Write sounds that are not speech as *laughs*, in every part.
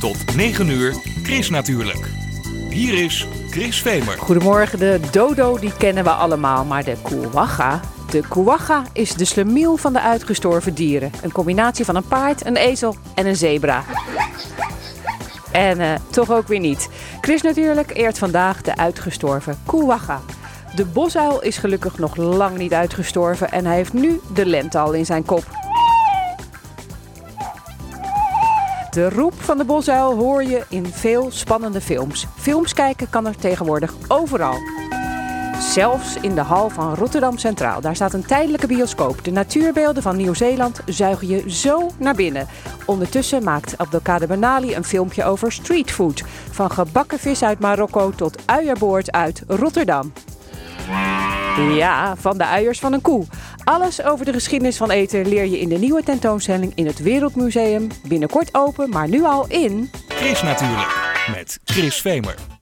Tot 9 uur, Chris natuurlijk. Hier is Chris Vemer. Goedemorgen, de dodo die kennen we allemaal, maar de kuwaga... De kuwaga is de slemiel van de uitgestorven dieren. Een combinatie van een paard, een ezel en een zebra. En eh, toch ook weer niet. Chris natuurlijk eert vandaag de uitgestorven kuwaga. De bosuil is gelukkig nog lang niet uitgestorven en hij heeft nu de lente al in zijn kop. De roep van de bosuil hoor je in veel spannende films. Films kijken kan er tegenwoordig overal. Zelfs in de hal van Rotterdam Centraal. Daar staat een tijdelijke bioscoop. De natuurbeelden van Nieuw-Zeeland zuigen je zo naar binnen. Ondertussen maakt Abdelkader Benali een filmpje over streetfood. Van gebakken vis uit Marokko tot uierboord uit Rotterdam. Ja, van de uiers van een koe. Alles over de geschiedenis van eten leer je in de nieuwe tentoonstelling in het Wereldmuseum. Binnenkort open, maar nu al in. Chris natuurlijk. Met Chris Vemer.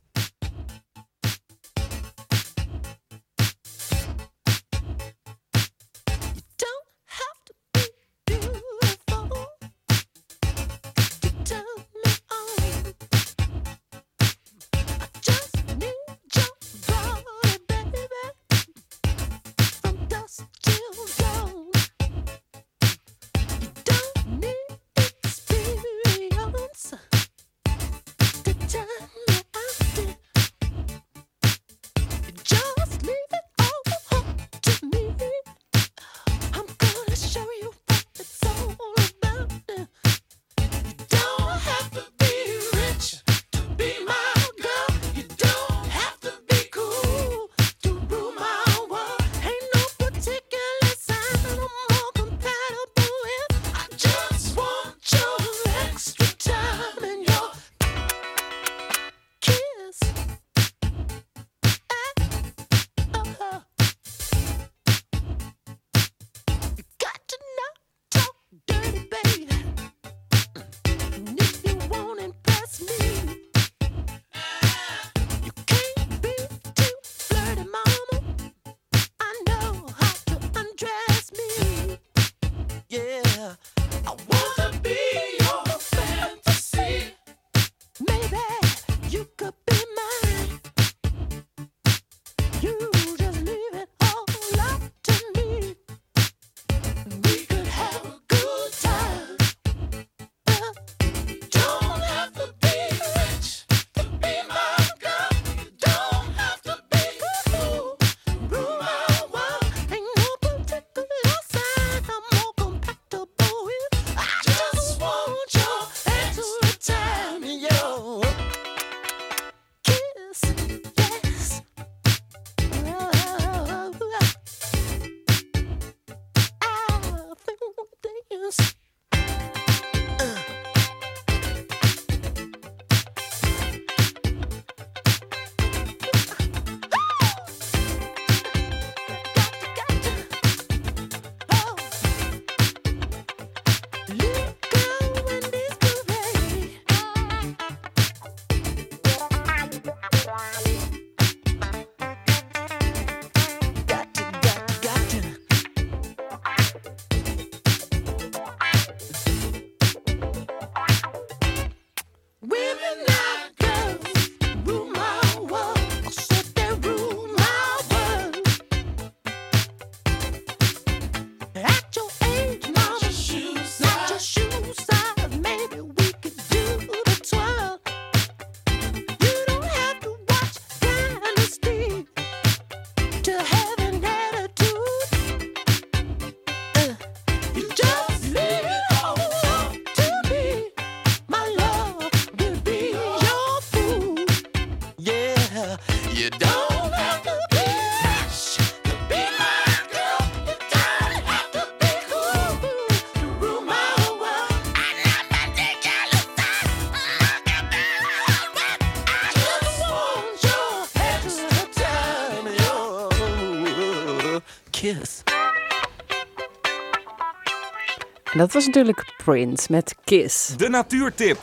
Dat was natuurlijk Prince met Kiss. De natuurtip.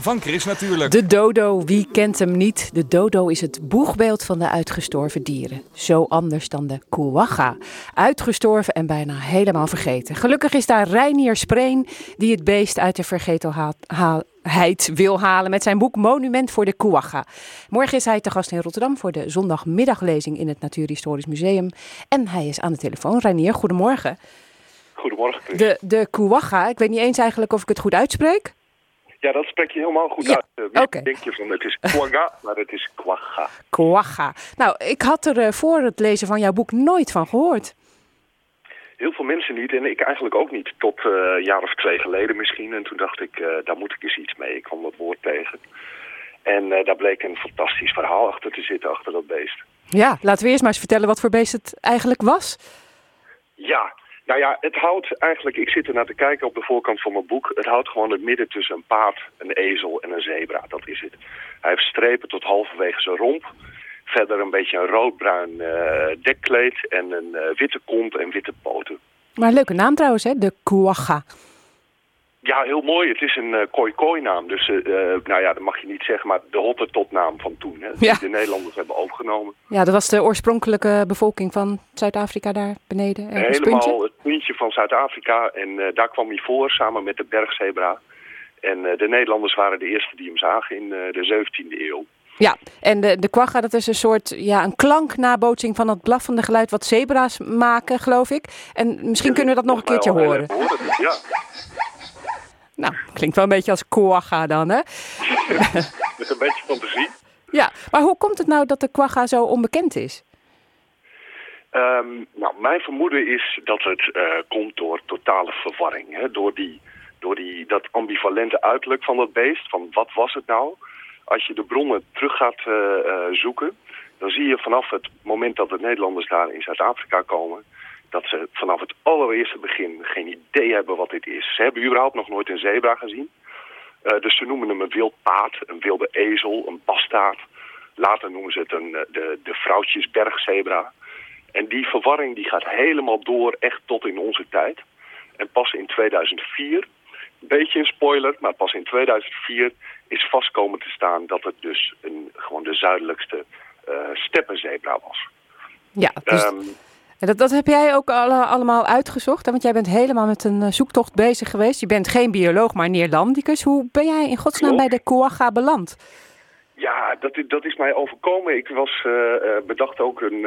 Van Chris natuurlijk. De dodo, wie kent hem niet? De dodo is het boegbeeld van de uitgestorven dieren. Zo anders dan de kuwaga. Uitgestorven en bijna helemaal vergeten. Gelukkig is daar Reinier Spreen die het beest uit de vergetelheid wil halen met zijn boek Monument voor de Kouaga. Morgen is hij te gast in Rotterdam voor de zondagmiddaglezing in het Natuurhistorisch Museum. En hij is aan de telefoon. Reinier, goedemorgen. Goedemorgen, Chris. De, de Kouaga, ik weet niet eens eigenlijk of ik het goed uitspreek. Ja, dat spreek je helemaal goed Ja, uit. Uh, denk je van, het is Kwaga, *laughs* maar het is Kwaga. Kouaga. Nou, ik had er eh, voor het lezen van jouw boek nooit van gehoord. Heel veel mensen niet en ik eigenlijk ook niet. Tot eh, een jaar of twee geleden misschien. En toen dacht ik, eh, daar moet ik eens iets mee. Ik kwam dat woord tegen. En eh, daar bleek een fantastisch verhaal achter te zitten, achter dat beest. Ja, laten we eerst maar eens vertellen wat voor beest het eigenlijk was. Ja, nou ja, het houdt eigenlijk, ik zit er naar te kijken op de voorkant van mijn boek. Het houdt gewoon het midden tussen een paard, een ezel en een zebra. Dat is het. Hij heeft strepen tot halverwege zijn romp. Verder een beetje een roodbruin eh, dekkleed en een eh, witte kont en witte poten. Maar leuke naam trouwens, hè? De Kouaga. Ja, heel mooi. Het is een eh koi-koi naam. Dus, eh, eh, nou ja, dat mag je niet zeggen, maar de Hottentot-naam van toen. Hè, die de Nederlanders hebben overgenomen. Ja, dat was de oorspronkelijke bevolking van Zuid-Afrika daar beneden. Helemaal puntje. het puntje van Zuid-Afrika. En daar kwam hij voor, samen met de bergzebra. En de Nederlanders waren de eerste die hem zagen in de 17e eeuw. Ja, en de, de quagga, dat is een soort, ja, een klanknabootsing van het blaffende geluid wat zebra's maken, geloof ik. En misschien kunnen we dat nog een keertje horen. erg behoorlijk, Ja, Nou, klinkt wel een beetje als quagga dan, hè? *laughs* met een beetje fantasie. Ja, maar hoe komt het nou dat de quagga zo onbekend is? Ehm, nou, mijn vermoeden is dat het eh, komt door totale verwarring. Hè? Door, die, door die, dat ambivalente uiterlijk van dat beest. Van wat was het nou? Als je de bronnen terug gaat eh, eh, zoeken, dan zie je vanaf het moment dat de Nederlanders daar in Zuid-Afrika komen, dat ze vanaf het allereerste begin geen idee hebben wat dit is. Ze hebben überhaupt nog nooit een zebra gezien. Eh, dus ze noemen hem een wild paard, een wilde ezel, een bastaard. Later noemen ze het een, eh, de, de vrouwtjesbergzebra. En die verwarring die gaat helemaal door echt tot in onze tijd. En pas in 2004, een beetje een spoiler, maar pas in 2004 is vast komen te staan dat het dus een, gewoon de zuidelijkste eh steppenzebra was. Ja, dus Ehm, en dat, dat heb jij ook alle- allemaal uitgezocht, want jij bent helemaal met een eh, zoektocht bezig geweest. Je bent geen bioloog, maar neerlandicus. Hoe ben jij in godsnaam Klopt. bij de quagga beland? Ja, dat, dat is mij overkomen. Ik was eh, eh, bedacht ook een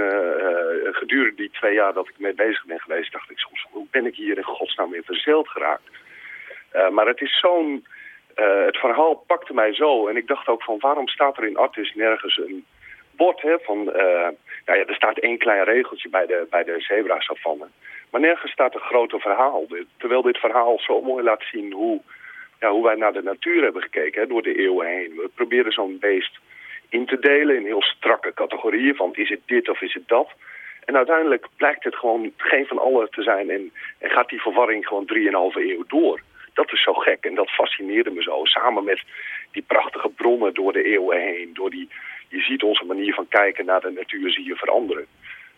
gedurende die twee jaar dat ik mee bezig ben geweest, dacht ik soms, hoe ben ik hier in godsnaam in verzeild geraakt? Maar het is zo'n, het verhaal pakte mij zo en ik dacht ook van, waarom staat er in Artis nergens een bord hè, van, nou ja, er staat één klein regeltje bij de, bij de. Maar nergens staat een groter verhaal. Terwijl dit verhaal zo mooi laat zien hoe, ja, hoe wij naar de natuur hebben gekeken hè, door de eeuwen heen. We proberen zo'n beest in te delen in heel strakke categorieën van is het dit of is het dat. En uiteindelijk blijkt het gewoon geen van allen te zijn en, en gaat die verwarring gewoon drieënhalve eeuw door. Dat is zo gek en dat fascineerde me zo. Samen met die prachtige bronnen door de eeuwen heen. Door die, je ziet onze manier van kijken naar de natuur zie je veranderen.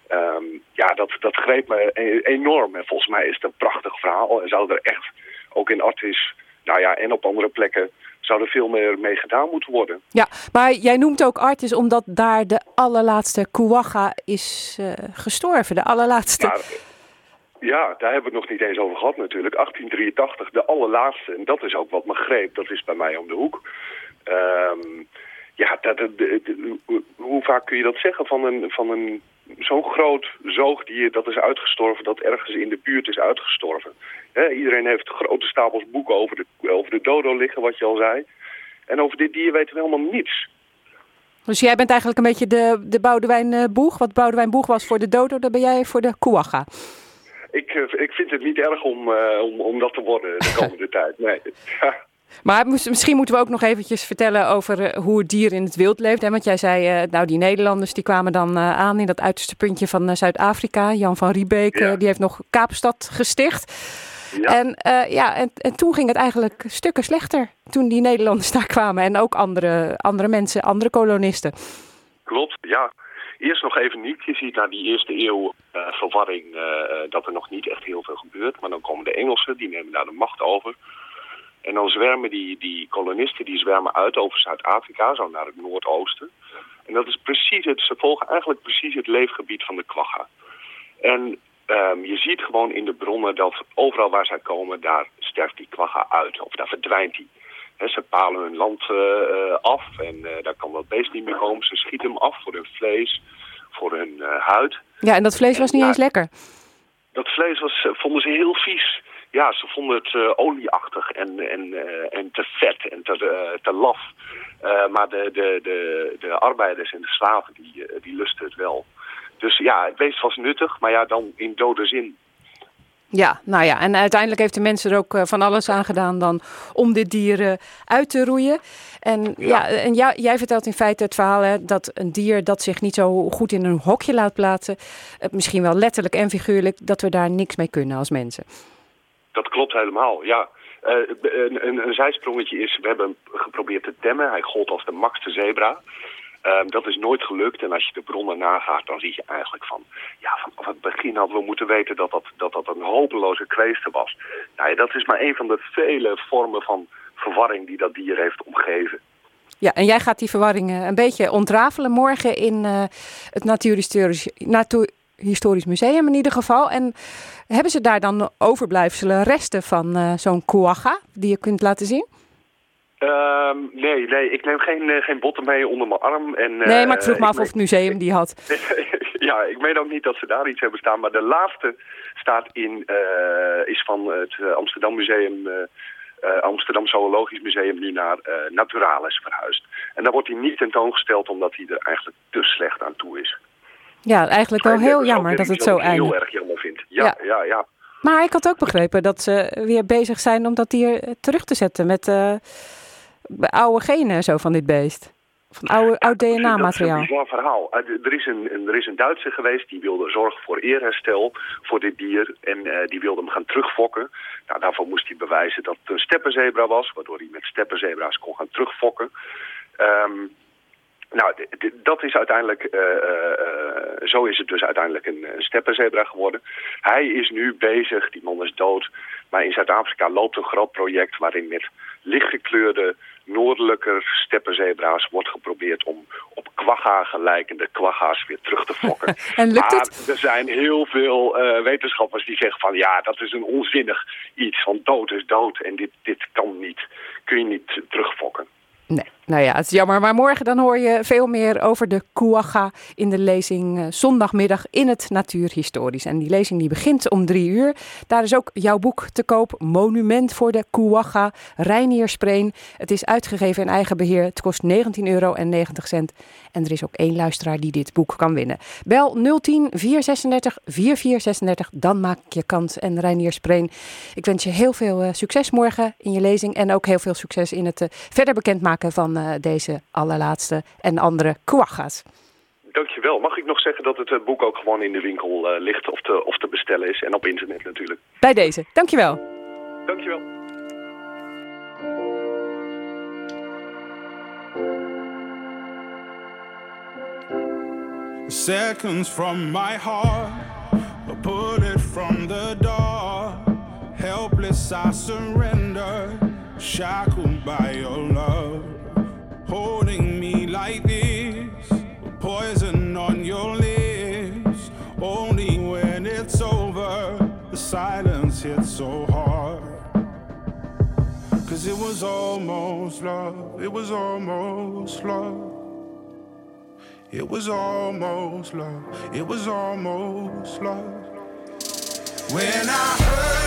Ehm, ja, dat, dat greep me e- enorm. En volgens mij is het een prachtig verhaal. En zou er echt, ook in Artis, nou ja, en op andere plekken, zou er veel meer mee gedaan moeten worden. Ja, maar jij noemt ook Artis omdat daar de allerlaatste quagga is eh, gestorven. De allerlaatste. Maar, ja, daar hebben we het nog niet eens over gehad natuurlijk. 1883, de allerlaatste. En dat is ook wat me greep. Dat is bij mij om de hoek. Ehm, ja, dat, dat- hoe- vaak kun je dat zeggen van een, van een zo'n groot zoogdier dat is uitgestorven, dat ergens in de buurt is uitgestorven. Iedereen heeft grote stapels boeken over de, over de dodo liggen, wat je al zei. En over dit dier weten we helemaal niets. Dus jij bent eigenlijk een beetje de, de Boudewijn eh, Boeg. Wat Boudewijn Boeg was voor de dodo, dan ben jij voor de quagga. Ik, eh, ik vind het niet erg om, eh, om, om dat te worden de *laughs* komende tijd. Nee. Maar misschien moeten we ook nog eventjes vertellen over eh, hoe het dier in het wild leeft. Hè? Want jij zei, eh, nou die Nederlanders die kwamen dan eh, aan in dat uiterste puntje van Zuid-Afrika. Jan van Riebeek, Ja. die heeft nog Kaapstad gesticht. Ja. En, ja, en, en toen ging het eigenlijk stukken slechter. Toen die Nederlanders daar kwamen en ook andere, andere mensen, andere kolonisten. Klopt, ja. Eerst nog even niet. Je ziet na die eerste eeuw verwarring dat er nog niet echt heel veel gebeurt. Maar dan komen de Engelsen, die nemen daar de macht over. En dan zwermen die, die kolonisten die zwermen uit over Zuid-Afrika, zo naar het noordoosten. En dat is precies het, ze volgen eigenlijk precies het leefgebied van de kwagga. En ehm, je ziet gewoon in de bronnen dat overal waar zij komen, daar sterft die kwagga uit. Of daar verdwijnt die. Ze palen hun land eh, eh, af en eh, daar kan dat beest niet meer komen. Ze schieten hem af voor hun vlees, voor hun huid. Ja, en dat vlees was niet Ja. eens lekker. Dat vlees was, vonden ze heel vies. Ja, ze vonden het eh, olieachtig en, en, eh, en te vet en te, eh, te laf. Maar de, de, de, de arbeiders en de slaven, die, die lusten het wel. Dus ja, het beest was nuttig, maar ja, dan in dode zin. Ja, nou ja, en uiteindelijk heeft de mensen er ook van alles aan gedaan dan om dit dier uit te roeien. En, ja. Ja. en ja, jij vertelt in feite het verhaal hè, dat een dier dat zich niet zo goed in een hokje laat plaatsen, misschien wel letterlijk en figuurlijk, dat we daar niks mee kunnen als mensen. Dat klopt helemaal, ja. Eh, een, een, een zijsprongetje is, we hebben hem geprobeerd te temmen. Hij gold als de maxte zebra. Ehm, dat is nooit gelukt. En als je de bronnen nagaat, dan zie je eigenlijk van... Ja, vanaf het begin hadden we moeten weten dat dat, dat, een hopeloze kweeste was. Nou dat is maar een van de vele vormen van verwarring die dat dier heeft omgeven. Ja, en jij gaat die verwarring eh, een beetje ontrafelen morgen in eh, het Natuurhistorisch, Natuurhistorisch Museum in ieder geval. En hebben ze daar dan overblijfselen, resten van eh, zo'n koaga die je kunt laten zien? Ehm, nee, nee, ik neem geen, eh, geen botten mee onder mijn arm. En, eh, Nee, maar ik vroeg me af of het museum die had. *laughs* ja, ik meen ook niet dat ze daar iets hebben staan. Maar de laatste staat in, eh, is van het eh, Amsterdam Museum, eh, eh, Amsterdam Zoologisch Museum nu naar eh, Naturalis verhuisd. En daar wordt hij niet tentoongesteld omdat hij er eigenlijk te slecht aan toe is. Ja, eigenlijk wel heel jammer dat het zo ik heel eindigt. erg jammer vind. Ja, Ja. ja, ja. Maar ik had ook begrepen dat ze weer bezig zijn om dat dier eh, terug te zetten met eh, oude genen zo van dit beest. Van oude, oud Dat is een DNA-materiaal. bizar verhaal. Eh, Er is, een, er is een Duitser geweest die wilde zorgen voor eerherstel voor dit dier. En die wilde hem gaan terugfokken. Nou, daarvoor moest hij bewijzen dat het een steppenzebra was. Waardoor hij met steppenzebra's kon gaan terugfokken. Ehm, nou, dat is uiteindelijk, eh, eh, eh, zo is het dus uiteindelijk een, een steppenzebra geworden. Hij is nu bezig, die man is dood. Maar in Zuid-Afrika loopt een groot project waarin met lichtgekleurde noordelijke steppenzebra's wordt geprobeerd om op kwagga gelijkende kwagga's weer terug te fokken. *laughs* En lukt maar het? er zijn heel veel wetenschappers die zeggen van ja, dat is een onzinnig iets. Want dood is dood en dit, dit kan niet. Kun je niet terugfokken. Nee, nou ja, het is jammer. Maar morgen dan hoor je veel meer over de Kuaga in de lezing eh, zondagmiddag in het Natuurhistorisch. En die lezing die begint om drie uur. Daar is ook jouw boek te koop, Monument voor de Kuaga, Reinier Spreen. Het is uitgegeven in eigen beheer. Het kost 19,90 euro. En er is ook één luisteraar die dit boek kan winnen. Bel 010 436 4436, dan maak je kans. En Reinier Spreen, ik wens je heel veel eh, succes morgen in je lezing. En ook heel veel succes in het eh, verder bekendmaken van eh, deze allerlaatste en andere kwagga's. Dankjewel. Mag ik nog zeggen dat het eh, boek ook gewoon in de winkel eh, ligt of te, of te bestellen is. En op internet natuurlijk. Bij deze, dankjewel. Dankjewel. Seconds from my heart, a bullet from the door. Helpless, I surrender, shackled by your silence hit so hard. Cause it was almost love, it was almost love. It was almost love. It was almost love. When I heard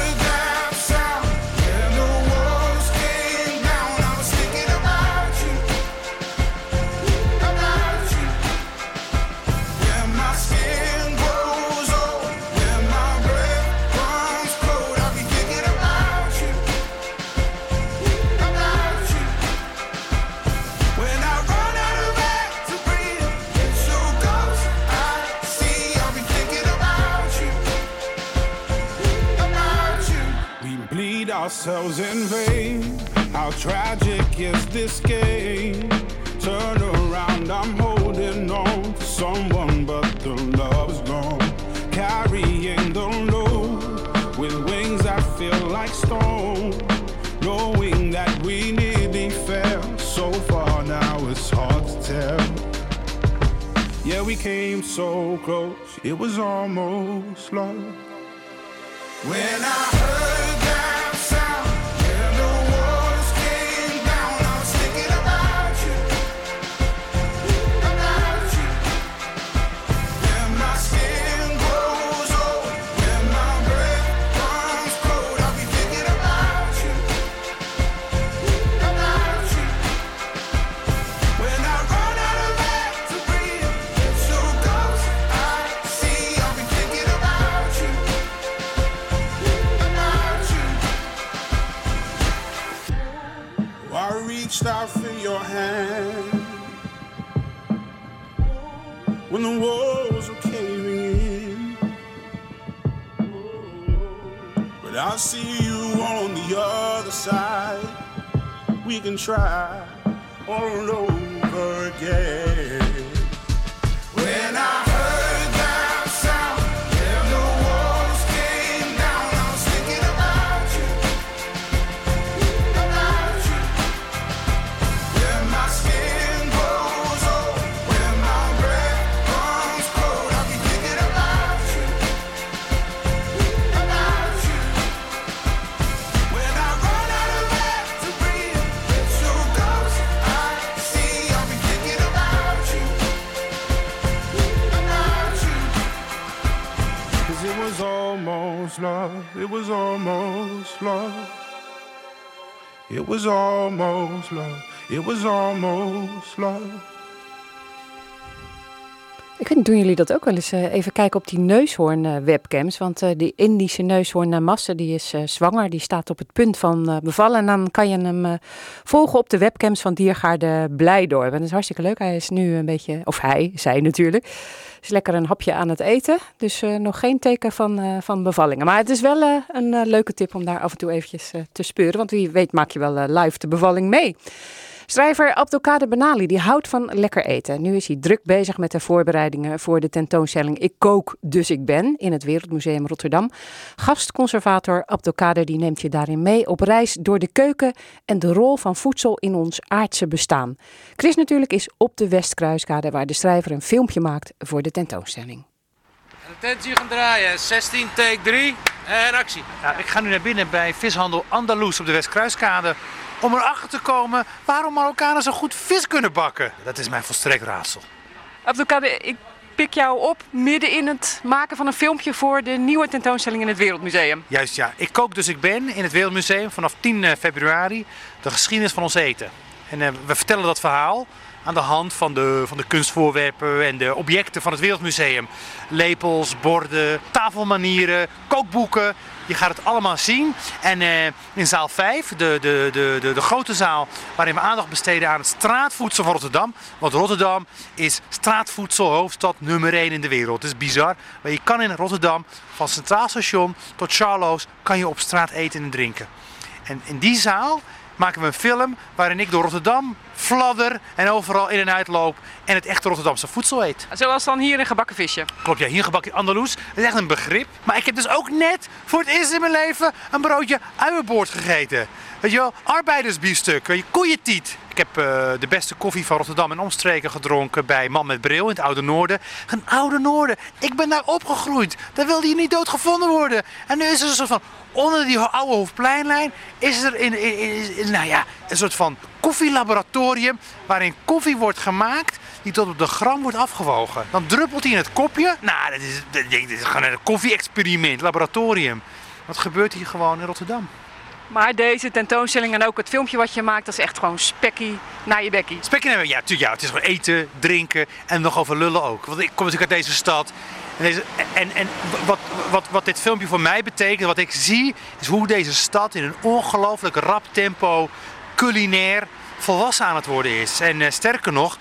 ourselves in vain. How tragic is this game? Turn around, I'm holding on to someone, but the love's gone. Carrying the load with wings that feel like stone. Knowing that we nearly fell so far now, it's hard to tell. Yeah, we came so close, it was almost love. When I heard When the walls are caving in. But I see you on the other side. We can try all over again. Love. It was almost love. It was almost love. It was almost love. Ik weet doen jullie dat ook wel eens? eh, even kijken op die neushoorn-webcams. want eh, die Indische neushoorn Namaste, die is eh, zwanger. Die staat op het punt van bevallen. En dan kan je hem volgen op de webcams van Diergaarde Blijdorp. En dat is hartstikke leuk. Hij is nu een beetje, of hij, zij natuurlijk, is lekker een hapje aan het eten. Dus eh, nog geen teken van, eh, van bevallingen. Maar het is wel eh, een leuke tip om daar af en toe eventjes te speuren. Want wie weet maak je wel live de bevalling mee. Schrijver Abdelkader Benali die houdt van lekker eten. Nu is hij druk bezig met de voorbereidingen voor de tentoonstelling Ik kook, dus ik ben in het Wereldmuseum Rotterdam. Gastconservator Abdelkader die neemt je daarin mee op reis door de keuken en de rol van voedsel in ons aardse bestaan. Chris natuurlijk is op de Westkruiskade waar de schrijver een filmpje maakt voor de tentoonstelling. Attentie gaan draaien. 16, take 3 en actie. Ja, ik ga nu naar binnen bij vishandel Andalus op de Westkruiskade. Om erachter te komen waarom Marokkanen zo goed vis kunnen bakken. Dat is mijn volstrekt raadsel. Abdelkader, ik pik jou op midden in het maken van een filmpje voor de nieuwe tentoonstelling in het Wereldmuseum. Juist ja, ik kook dus ik ben in het Wereldmuseum vanaf 10 februari. De geschiedenis van ons eten. En eh, we vertellen dat verhaal aan de hand van de, van de kunstvoorwerpen en de objecten van het Wereldmuseum. Lepels, borden, tafelmanieren, kookboeken. Je gaat het allemaal zien. En eh, in zaal 5, de, de, de, de, grote zaal, waarin we aandacht besteden aan het straatvoedsel van Rotterdam. Want Rotterdam is straatvoedselhoofdstad nummer 1 in de wereld. Het is bizar. Maar je kan in Rotterdam, van Centraal Station tot Charloes, kan je op straat eten en drinken. En in die zaal maken we een film waarin ik door Rotterdam fladder en overal in en uit loop en het echte Rotterdamse voedsel eet. Zoals dan hier een gebakken visje. Klopt, ja, hier gebakken Andalus. Dat is echt een begrip. Maar ik heb dus ook net voor het eerst in mijn leven een broodje uienboord gegeten. Weet je wel, arbeidersbiefstuk, je, koeientiet. Ik heb eh, de beste koffie van Rotterdam en omstreken gedronken bij Man met Bril in het Oude Noorden. Een Oude Noorden. Ik ben daar opgegroeid. Daar wilde je niet doodgevonden worden. En nu is er een soort van, onder die oude Hoofdpleinlijn, is er in, in, in- in- nou ja, een soort van koffielaboratorium waarin koffie wordt gemaakt die tot op de gram wordt afgewogen. Dan druppelt hij in het kopje. Nou, dat is, dat, dit is gewoon een koffie-experiment, laboratorium. Wat gebeurt hier gewoon in Rotterdam? Maar deze tentoonstelling en ook het filmpje wat je maakt, dat is echt gewoon spekkie naar je bekkie. Spekje hebben, ja, natuurlijk, ja, het is gewoon eten, drinken en nog over lullen ook. Want ik kom natuurlijk uit deze stad. En, deze, en, en wat, wat, wat dit filmpje voor mij betekent, wat ik zie, is hoe deze stad in een ongelooflijk rap tempo culinair volwassen aan het worden is. En eh, sterker nog,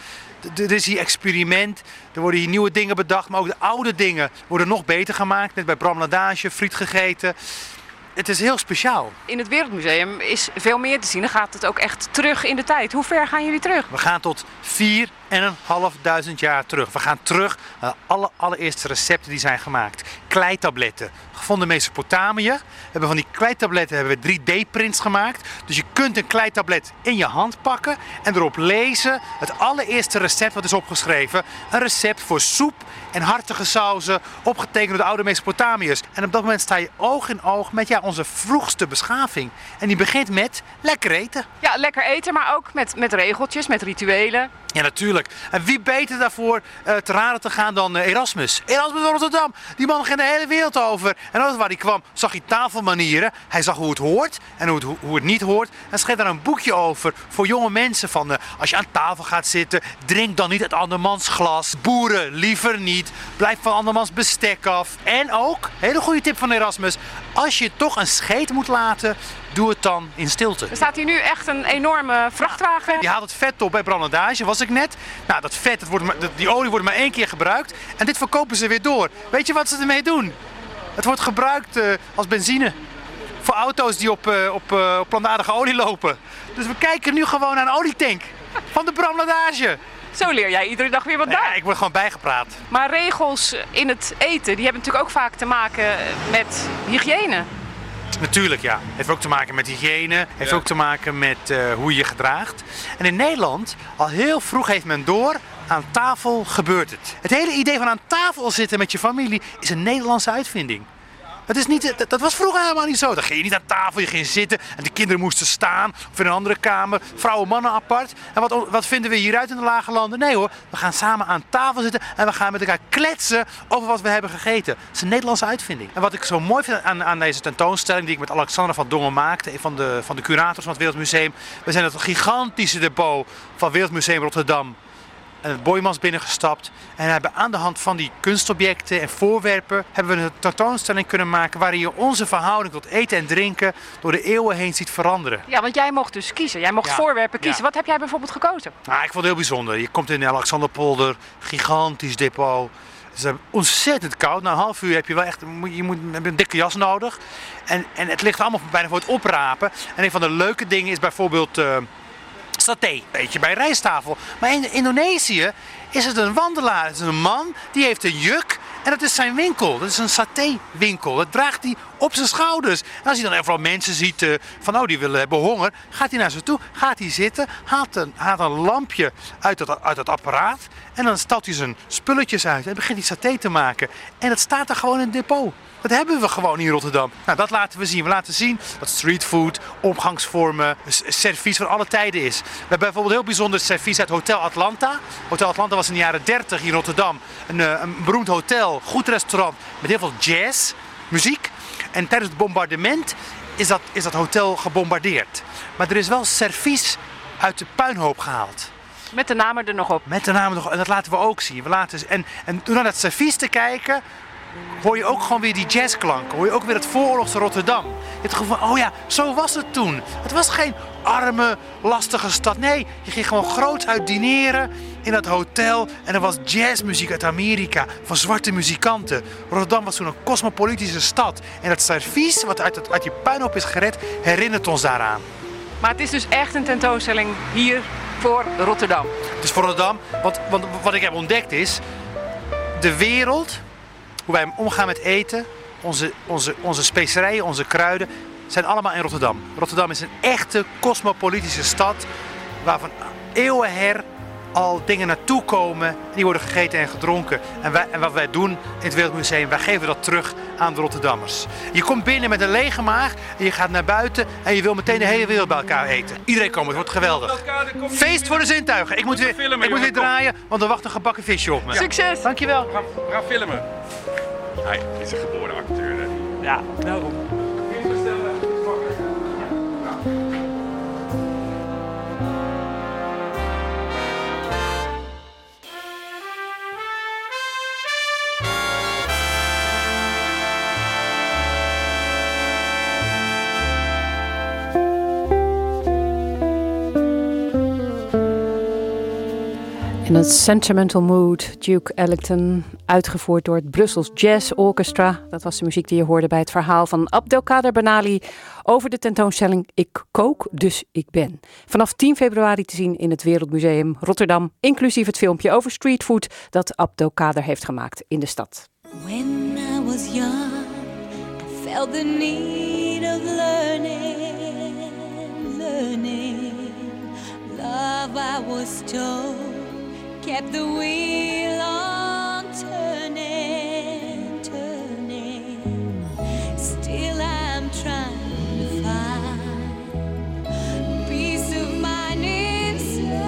er is hier experiment, er worden hier nieuwe dingen bedacht, maar ook de oude dingen worden nog beter gemaakt. Net bij Bram Ladage, friet gegeten. Het is heel speciaal. In het Wereldmuseum is veel meer te zien. Dan gaat het ook echt terug in de tijd. Hoe ver gaan jullie terug? We gaan tot 4.500 jaar terug. We gaan terug naar de alle, allereerste recepten die zijn gemaakt. Kleitabletten, gevonden in Mesopotamië. We hebben van die kleitabletten hebben we 3D-prints gemaakt. Dus je kunt een kleitablet in je hand pakken en erop lezen het allereerste recept wat is opgeschreven. Een recept voor soep en hartige sauzen, opgetekend door de oude Mesopotamiërs. En op dat moment sta je oog in oog met ja, onze vroegste beschaving. En die begint met lekker eten. Ja, lekker eten, maar ook met, met regeltjes, met rituelen. Ja, natuurlijk. En wie beter daarvoor eh, te raden te gaan dan eh, Erasmus? Erasmus van Rotterdam. Die man ging de hele wereld over. En altijd waar hij kwam, zag hij tafelmanieren. Hij zag hoe het hoort en hoe het, hoe het niet hoort. En schreef daar een boekje over voor jonge mensen. Van eh, als je aan tafel gaat zitten, drink dan niet uit andermans glas. Boeren, liever niet. Blijf van andermans bestek af. En ook, hele goede tip van Erasmus. Als je toch een scheet moet laten, doe het dan in stilte. Er staat hier nu echt een enorme vrachtwagen. Je haalt het vet op bij brandage, was ik net. Nou, dat vet, dat wordt maar, die olie wordt maar één keer gebruikt. En dit verkopen ze weer door. Weet je wat ze ermee doen? Het wordt gebruikt eh, als benzine. Voor auto's die op, eh, op, eh, op plantaardige olie lopen. Dus we kijken nu gewoon naar een olietank. Van de brandage. Zo leer jij iedere dag weer wat Ja, bij. ik word gewoon bijgepraat. Maar regels in het eten, die hebben natuurlijk ook vaak te maken met hygiëne. Natuurlijk, ja. Heeft ook te maken met hygiëne. Heeft ook te maken met eh, hoe je je gedraagt. En in Nederland, al heel vroeg heeft men door, aan tafel gebeurt het. Het hele idee van aan tafel zitten met je familie is een Nederlandse uitvinding. Dat, is niet, dat, dat was vroeger helemaal niet zo. Dan ging je niet aan tafel, je ging zitten en de kinderen moesten staan. Of in een andere kamer, vrouwen, mannen apart. En wat, wat vinden we hieruit in de lage landen? Nee hoor, we gaan samen aan tafel zitten en we gaan met elkaar kletsen over wat we hebben gegeten. Het is een Nederlandse uitvinding. En wat ik zo mooi vind aan, aan deze tentoonstelling die ik met Alexander van Dongen maakte, van de, van de curators van het Wereldmuseum. We zijn het gigantische depot van Wereldmuseum Rotterdam het Boymans binnengestapt. En hebben aan de hand van die kunstobjecten en voorwerpen hebben we een tentoonstelling kunnen maken waarin je onze verhouding tot eten en drinken door de eeuwen heen ziet veranderen. Ja, want jij mocht dus kiezen. Jij mocht Ja, voorwerpen kiezen. ja. Wat heb jij bijvoorbeeld gekozen? Nou, ik vond het heel bijzonder. Je komt in de Alexanderpolder, gigantisch depot. Het is eh, ontzettend koud. Na een half uur heb je wel echt je moet, een dikke jas nodig. En, en het ligt allemaal bijna voor het oprapen. En een van de leuke dingen is bijvoorbeeld eh saté. Weet je, bij rijsttafel. Maar in Indonesië is het een wandelaar. Is een man die heeft een juk. En dat is zijn winkel. Dat is een saté-winkel. Dat draagt hij op zijn schouders. En als hij dan overal mensen ziet eh, van oh, die willen hebben honger, gaat hij naar ze toe, gaat hij zitten, haalt een, haalt een lampje uit het, uit het apparaat. En dan stelt hij zijn spulletjes uit en begint hij saté te maken. En dat staat er gewoon in het depot. Dat hebben we gewoon in Rotterdam. Nou, dat laten we zien. We laten zien dat streetfood, omgangsvormen, servies van alle tijden is. We hebben bijvoorbeeld heel bijzonder servies uit Hotel Atlanta. Hotel Atlanta was in de jaren 30 hier in Rotterdam een, eh, een beroemd hotel, goed restaurant met heel veel jazz, muziek. En tijdens het bombardement is dat, is dat hotel gebombardeerd. Maar er is wel servies uit de puinhoop gehaald. Met de namen er nog op. Met de naam nog, en dat laten we ook zien. We laten, en, en door naar dat servies te kijken, hoor je ook gewoon weer die jazzklanken. Hoor je ook weer het vooroorlogse Rotterdam. Het gevoel van, oh ja, zo was het toen. Het was geen arme, lastige stad. Nee, je ging gewoon groot uit dineren in dat hotel. En er was jazzmuziek uit Amerika, van zwarte muzikanten. Rotterdam was toen een cosmopolitische stad. En dat servies, wat uit, het, uit die puinhoop is gered, herinnert ons daaraan. Maar het is dus echt een tentoonstelling hier voor Rotterdam. Dus voor Rotterdam, want, want wat ik heb ontdekt is, de wereld, hoe wij omgaan met eten, onze, onze, onze specerijen, onze kruiden, zijn allemaal in Rotterdam. Rotterdam is een echte cosmopolitische stad, waarvan eeuwen her al dingen naartoe komen, die worden gegeten en gedronken. En, wij, en wat wij doen in het Wereldmuseum, wij geven dat terug aan de Rotterdammers. Je komt binnen met een lege maag en je gaat naar buiten en je wil meteen de hele wereld bij elkaar eten. Iedereen komt, het wordt geweldig. Feest voor de zintuigen. Ik moet weer, ik moet weer draaien, want er wacht een gebakken visje op me. Succes! Dankjewel. We gaan, we gaan filmen. Hij is een geboren acteur. Hè. Ja, daarom. In het Sentimental Mood, Duke Ellington, uitgevoerd door het Brussels Jazz Orchestra. Dat was de muziek die je hoorde bij het verhaal van Abdelkader Benali over de tentoonstelling Ik kook, dus ik ben. Vanaf 10 februari te zien in het Wereldmuseum Rotterdam, inclusief het filmpje over streetfood dat Abdelkader heeft gemaakt in de stad. When I was young, felt the need of learning, learning. Was kept the wheel on turning, turning. Still, I'm trying to find peace of mind inside.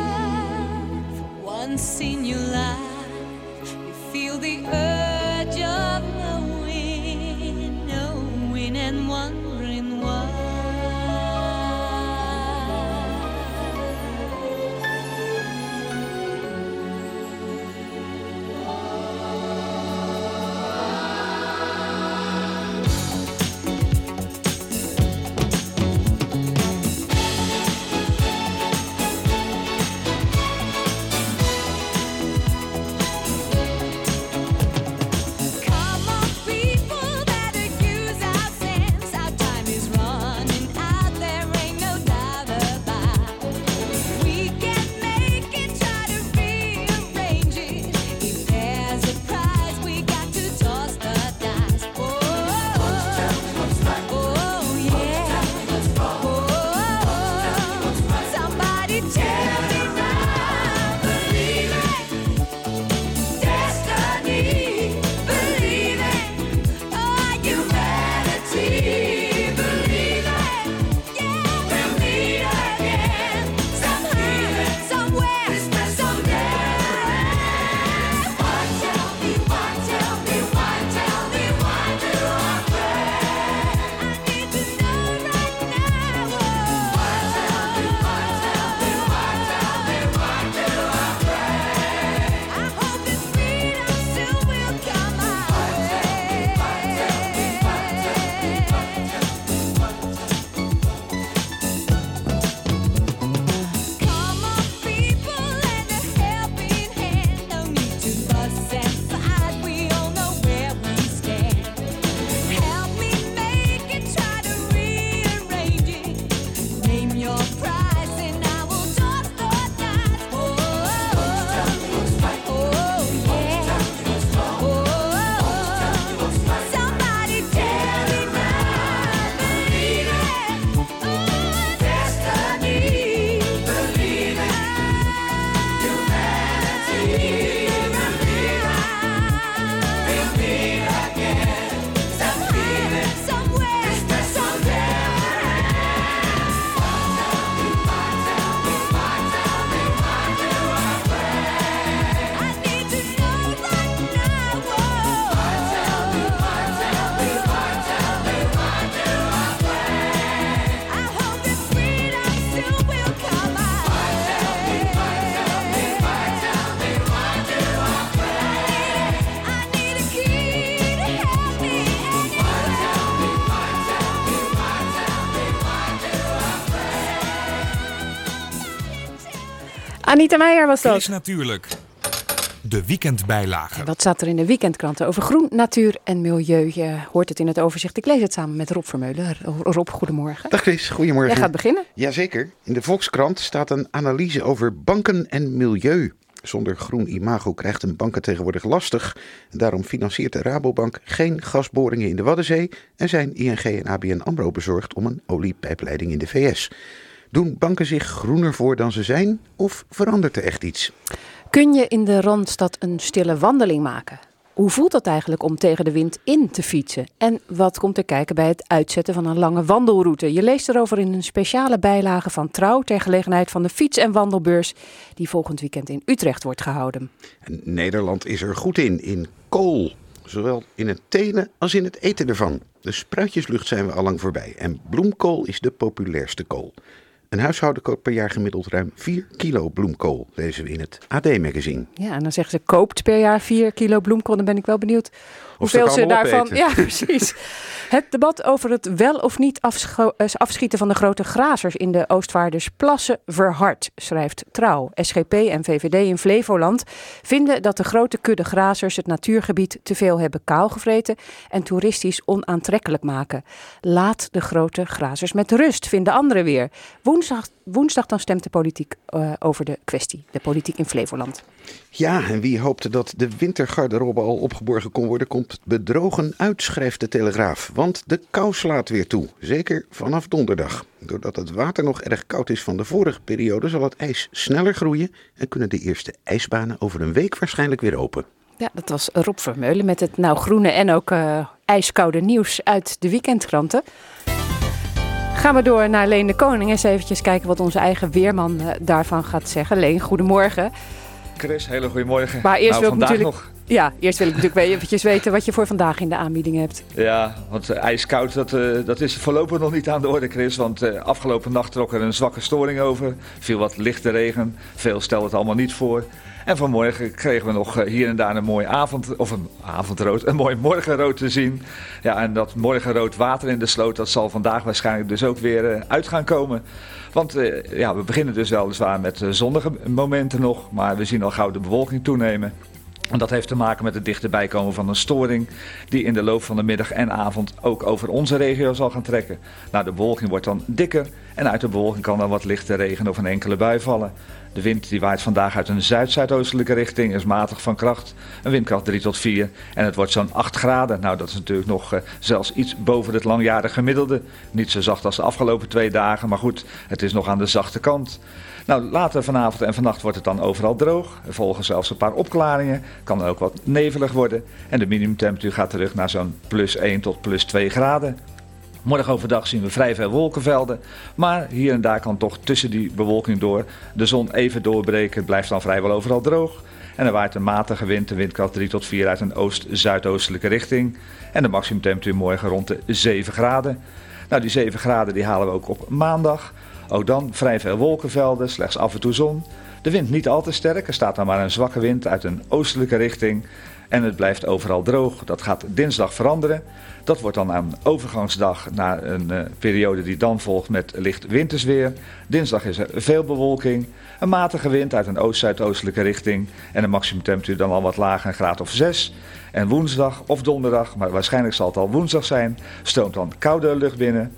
For once in your life, you feel the urge of knowing, knowing, and wanting. Anita Meijer was dat. Chris Natuurlijk. De weekendbijlage. En wat staat er in de weekendkranten over groen, natuur en milieu? Je hoort het in het overzicht. Ik lees het samen met Rob Vermeulen. Rob, goedemorgen. Dag Chris, goedemorgen. Jij gaat beginnen. Jazeker. In de Volkskrant staat een analyse over banken en milieu. Zonder groen imago krijgt een bank het tegenwoordig lastig. En daarom financiert de Rabobank geen gasboringen in de Waddenzee en zijn ING en ABN AMRO bezorgd om een oliepijpleiding in de VS. Doen banken zich groener voor dan ze zijn of verandert er echt iets? Kun je in de Randstad een stille wandeling maken? Hoe voelt dat eigenlijk om tegen de wind in te fietsen? En wat komt er kijken bij het uitzetten van een lange wandelroute? Je leest erover in een speciale bijlage van Trouw ter gelegenheid van de fiets- en wandelbeurs die volgend weekend in Utrecht wordt gehouden. En Nederland is er goed in, in kool. Zowel in het telen als in het eten ervan. De spruitjeslucht zijn we allang voorbij en bloemkool is de populairste kool. Een huishouden koopt per jaar gemiddeld ruim 4 kilo bloemkool, lezen we in het AD-magazine. Ja, en dan zeggen ze koopt per jaar 4 kilo bloemkool. Dan ben ik wel benieuwd hoeveel ze daarvan. opeten. Ja, *laughs* precies. Het debat over het wel of niet eh, afschieten van de grote grazers in de Oostvaardersplassen verhardt, schrijft Trouw. SGP en VVD in Flevoland vinden dat de grote kudde grazers het natuurgebied te veel hebben kaalgevreten en toeristisch onaantrekkelijk maken. Laat de grote grazers met rust, vinden anderen weer. Woensdag, woensdag dan stemt de politiek eh, over de kwestie, de politiek in Flevoland. Ja, en wie hoopte dat de wintergarderobe al opgeborgen kon worden, komt bedrogen uit, schrijft de Telegraaf. Want de kou slaat weer toe, zeker vanaf donderdag. Doordat het water nog erg koud is van de vorige periode, zal het ijs sneller groeien en kunnen de eerste ijsbanen over een week waarschijnlijk weer open. Ja, dat was Rob Vermeulen met het nou groene en ook eh, ijskoude nieuws uit de weekendkranten. Gaan we door naar Leen de Koning. Eens eventjes kijken wat onze eigen weerman eh, daarvan gaat zeggen. Leen, goedemorgen. Chris, hele goede morgen. Maar eerst nou, wil ik natuurlijk- nog. Ja, eerst wil ik natuurlijk eventjes weten wat je voor vandaag in de aanbieding hebt. Ja, want eh, ijskoud, dat, eh, dat is voorlopig nog niet aan de orde, Chris. Want eh, afgelopen nacht trok er een zwakke storing over. Viel wat lichte regen. Veel stelde het allemaal niet voor. En vanmorgen kregen we nog eh, hier en daar een mooi avond, of een avondrood, een mooi morgenrood te zien. Ja, en dat morgenrood water in de sloot, dat zal vandaag waarschijnlijk dus ook weer eh, uit gaan komen. Want eh, ja, we beginnen dus weliswaar met zonnige momenten nog, maar we zien al gauw de bewolking toenemen. En dat heeft te maken met het dichterbij komen van een storing die in de loop van de middag en avond ook over onze regio zal gaan trekken. Nou, de bewolking wordt dan dikker en uit de bewolking kan dan wat lichte regen of een enkele bui vallen. De wind die waait vandaag uit een zuid-zuidoostelijke richting, is matig van kracht, een windkracht 3 tot 4 en het wordt zo'n 8 graden. Nou, dat is natuurlijk nog eh, zelfs iets boven het langjarige gemiddelde. Niet zo zacht als de afgelopen twee dagen, maar goed, het is nog aan de zachte kant. Nou, later vanavond en vannacht wordt het dan overal droog. Er volgen zelfs een paar opklaringen. Kan ook wat nevelig worden. En de minimumtemperatuur gaat terug naar zo'n plus 1 tot plus 2 graden. Morgen overdag zien we vrij veel wolkenvelden. Maar hier en daar kan toch tussen die bewolking door de zon even doorbreken. Het blijft dan vrijwel overal droog. En er waait een matige wind, de windkracht 3 tot 4 uit een oost-zuidoostelijke richting. En de maximumtemperatuur morgen rond de 7 graden. Nou, die 7 graden die halen we ook op maandag. Ook dan vrij veel wolkenvelden, slechts af en toe zon. De wind niet al te sterk, er staat dan maar een zwakke wind uit een oostelijke richting. En het blijft overal droog. Dat gaat dinsdag veranderen. Dat wordt dan een overgangsdag naar een eh, periode die dan volgt met licht wintersweer. Dinsdag is er veel bewolking. Een matige wind uit een oost-zuidoostelijke richting. En de maximumtemperatuur dan al wat lager, een graad of 6. En woensdag of donderdag, maar waarschijnlijk zal het al woensdag zijn, stroomt dan koude lucht binnen.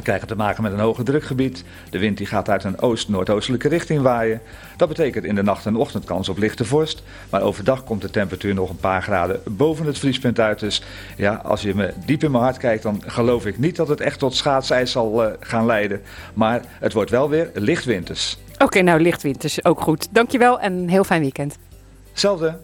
We krijgen te maken met een hoge drukgebied. De wind die gaat uit een oost-noordoostelijke richting waaien. Dat betekent in de nacht en ochtend kans op lichte vorst. Maar overdag komt de temperatuur nog een paar graden boven het vriespunt uit. Dus ja, als je me diep in mijn hart kijkt, dan geloof ik niet dat het echt tot schaatsijs zal eh, gaan leiden. Maar het wordt wel weer lichtwinters. Oké, nou lichtwind is ook goed. Dankjewel en een heel fijn weekend. Hetzelfde.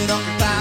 sit on the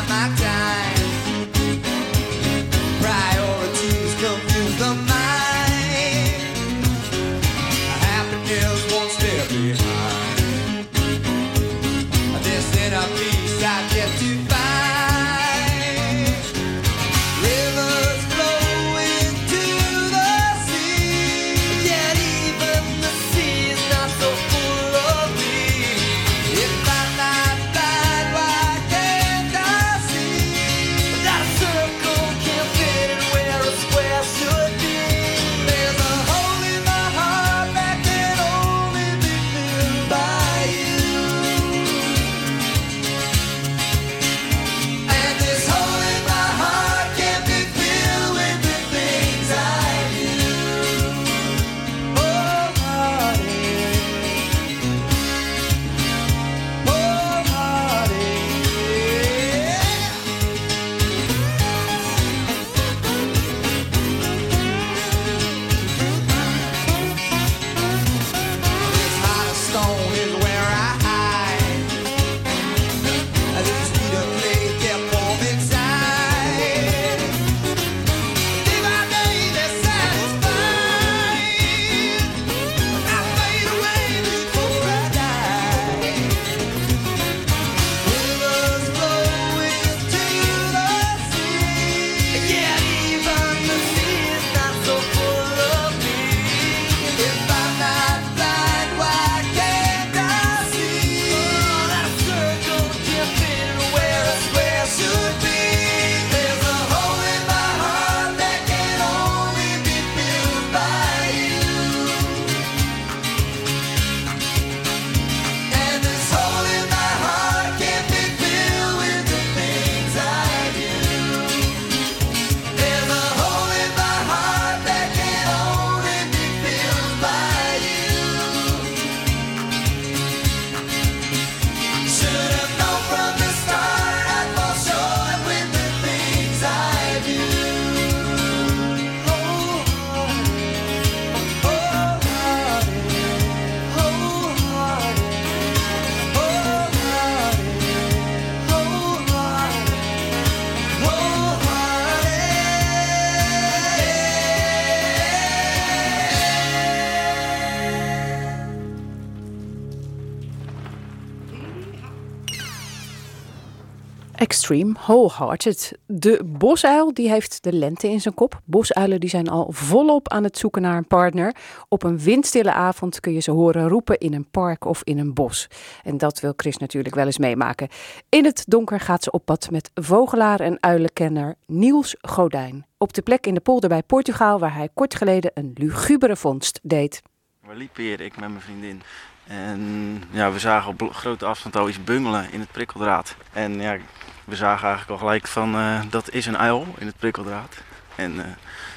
Wholehearted. De bosuil die heeft de lente in zijn kop. Bosuilen die zijn al volop aan het zoeken naar een partner. Op een windstille avond kun je ze horen roepen in een park of in een bos. En dat wil Chris natuurlijk wel eens meemaken. In het donker gaat ze op pad met vogelaar en uilenkenner Niels Godijn. Op de plek in de polder bij Portugal waar hij kort geleden een lugubere vondst deed. We liepen hier, ik met mijn vriendin. En ja, we zagen op grote afstand al iets bungelen in het prikkeldraad. En ja, we zagen eigenlijk al gelijk van eh, dat is een uil in het prikkeldraad. En eh,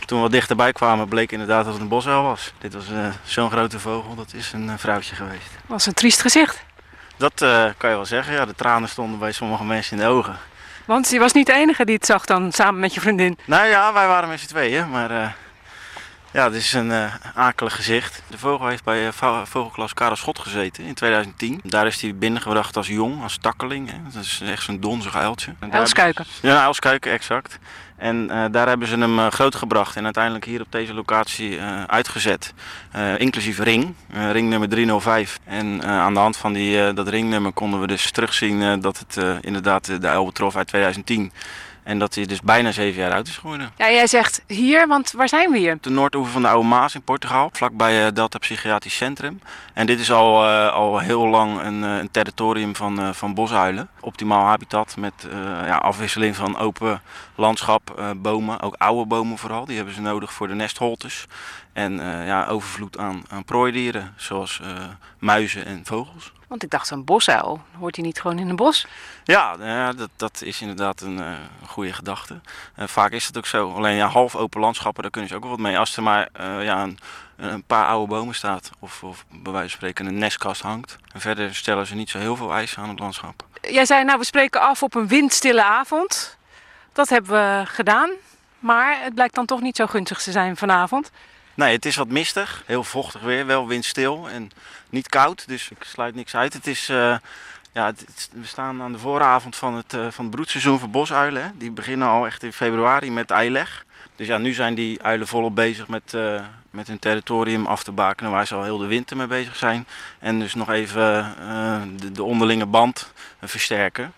toen we wat dichterbij kwamen bleek inderdaad dat het een bosuil was. Dit was eh, zo'n grote vogel, dat is een vrouwtje geweest. Was een triest gezicht. Dat kan je wel zeggen, ja. De tranen stonden bij sommige mensen in de ogen. Want je was niet de enige die het zag dan samen met je vriendin. Nou ja, wij waren met z'n tweeën, maar ja, het is een uh, akelig gezicht. De vogel heeft bij uh, vogelklas Karel Schot gezeten in 2010. Daar is hij binnengebracht als jong, als takkeling. Hè. Dat is echt zo'n donzig uiltje. Uilskuiken. Ja, uilskuiken, exact. En uh, daar hebben ze hem groot gebracht en uiteindelijk hier op deze locatie uitgezet. inclusief ring, ring nummer 305. En aan de hand van die, dat ringnummer konden we dus terugzien dat het inderdaad de uil betrof uit 2010. En dat hij dus bijna zeven jaar oud is geworden. Ja, jij zegt hier, want waar zijn we hier? De noordoever van de Oude Maas in Portugal, vlakbij uh, Delta Psychiatrisch Centrum. En dit is al, uh, al heel lang een, uh, een territorium van, van bosuilen. Optimaal habitat met ja, afwisseling van open landschap, bomen, ook oude bomen vooral. Die hebben ze nodig voor de nestholtes. En ja, overvloed aan, aan prooidieren, zoals muizen en vogels. Want ik dacht, zo'n bosuil, hoort hij niet gewoon in een bos? Ja, ja dat, dat is inderdaad een, uh, goede gedachte. Uh, vaak is het ook zo. Alleen ja, half open landschappen, daar kunnen ze ook wel wat mee. Als er maar uh, ja, een, een, paar oude bomen staat, of, of bij wijze van spreken een nestkast hangt. En verder stellen ze niet zo heel veel eisen aan het landschap. Jij zei, nou we spreken af op een windstille avond. Dat hebben we gedaan. Maar het blijkt dan toch niet zo gunstig te zijn vanavond. Nee, het is wat mistig. Heel vochtig weer, wel windstil en niet koud. Dus ik sluit niks uit. Het is, ja, we staan aan de vooravond van het, uh, van het broedseizoen voor bosuilen. Hè. Die beginnen al echt in februari met eileg. Dus ja, nu zijn die uilen volop bezig met, uh, met hun territorium af te bakenen waar ze al heel de winter mee bezig zijn. En dus nog even de, de, onderlinge band versterken.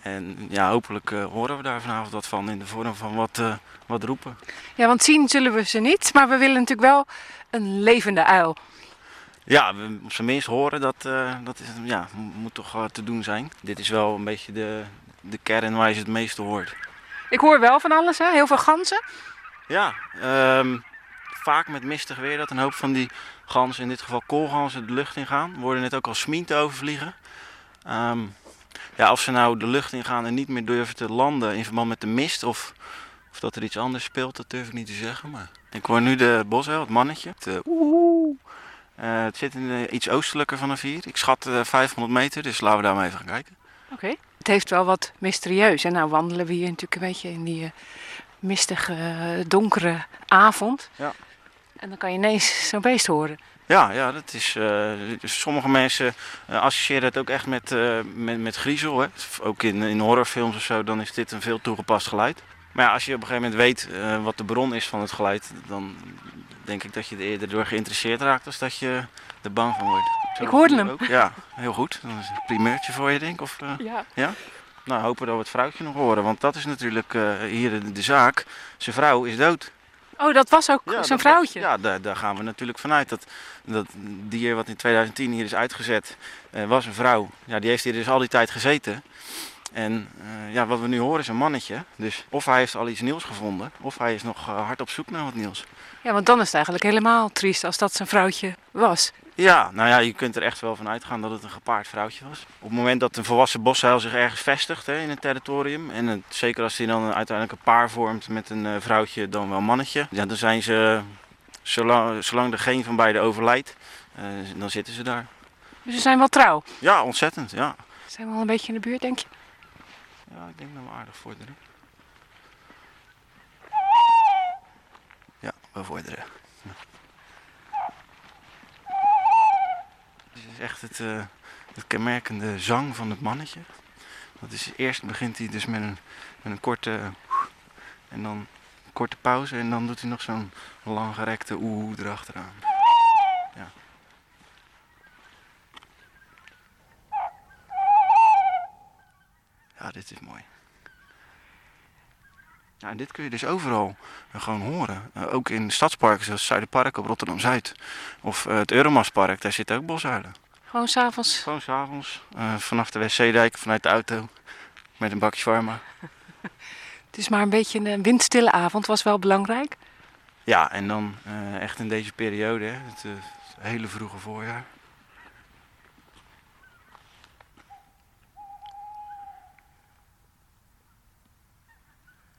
En ja, hopelijk horen we daar vanavond wat van in de vorm van wat, wat roepen. Ja, want zien zullen we ze niet, maar we willen natuurlijk wel een levende uil. Ja, op zijn minst horen, dat, uh, dat is, ja, moet toch uh, te doen zijn. Dit is wel een beetje de, de kern waar je het meeste hoort. Ik hoor wel van alles, hè? heel veel ganzen. Ja, um, vaak met mistig weer dat een hoop van die ganzen, in dit geval koolganzen, de lucht ingaan. We worden net ook al smien overvliegen. Um, ja, of ze nou de lucht ingaan en niet meer durven te landen in verband met de mist of of dat er iets anders speelt, dat durf ik niet te zeggen. Maar ik hoor nu de bosuil, het mannetje. Het, uh, uh, het zit in, uh, iets oostelijker van de vier. Ik schat 500 meter, dus laten we daar maar even gaan kijken. Oké. Okay. Het heeft wel wat mysterieus. En nou wandelen we hier natuurlijk een beetje in die mistige, donkere avond. Ja. En dan kan je ineens *laughs* zo'n beest horen. Ja, ja dat is, uh, sommige mensen uh, associëren het ook echt met, uh, met, met griezel. Hè. Ook in, in horrorfilms of zo, dan is dit een veel toegepast geluid. Maar ja, als je op een gegeven moment weet uh, wat de bron is van het geluid, dan denk ik dat je er eerder door geïnteresseerd raakt als dat je er bang van wordt. Zo ik hoorde hem. Ook. Ja, heel goed. Dat is een primeurtje voor je, denk ik. Of, uh, ja. ja. Nou, hopen dat we het vrouwtje nog horen, want dat is natuurlijk uh, hier de, zaak. Zijn vrouw is dood. Oh, dat was ook ja, zijn vrouwtje? Was, ja, daar, daar, gaan we natuurlijk vanuit. Dat, dat dier wat in 2010 hier is uitgezet, was een vrouw. Ja, die heeft hier dus al die tijd gezeten. En uh, ja, wat we nu horen is een mannetje. Dus of hij heeft al iets nieuws gevonden, of hij is nog hard op zoek naar wat nieuws. Ja, want dan is het eigenlijk helemaal triest als dat zijn vrouwtje was. Ja, nou ja, je kunt er echt wel van uitgaan dat het een gepaard vrouwtje was. Op het moment dat een volwassen boshuil zich ergens vestigt hè, in het territorium, en het, zeker als hij dan uiteindelijk een paar vormt met een uh, vrouwtje, dan wel mannetje, ja, dan zijn ze, zolang, zolang er geen van beiden overlijdt, dan zitten ze daar. Dus ze zijn wel trouw? Ja, ontzettend, ja. Zijn we al een beetje in de buurt, denk je? Ja, ik denk dat we aardig vorderen. Ja, we vorderen. Dit is echt het, uh, het kenmerkende zang van het mannetje. Dat is, eerst begint hij dus met een, met een korte en dan korte pauze en dan doet hij nog zo'n langgerekte oeh erachteraan. Ja. Ja, dit is mooi. Ja, en dit kun je dus overal eh, gewoon horen. Eh, ook in stadsparken zoals Zuiderpark op Rotterdam-Zuid. Of eh, het Euromastpark, daar zitten ook bosuilen. Gewoon s'avonds. Gewoon s'avonds, uh, vanaf de wc-dijk, vanuit de auto. Met een bakje warma. *laughs* Het is maar een beetje een windstille avond, was wel belangrijk. Ja, en dan echt in deze periode, hè, het hele vroege voorjaar.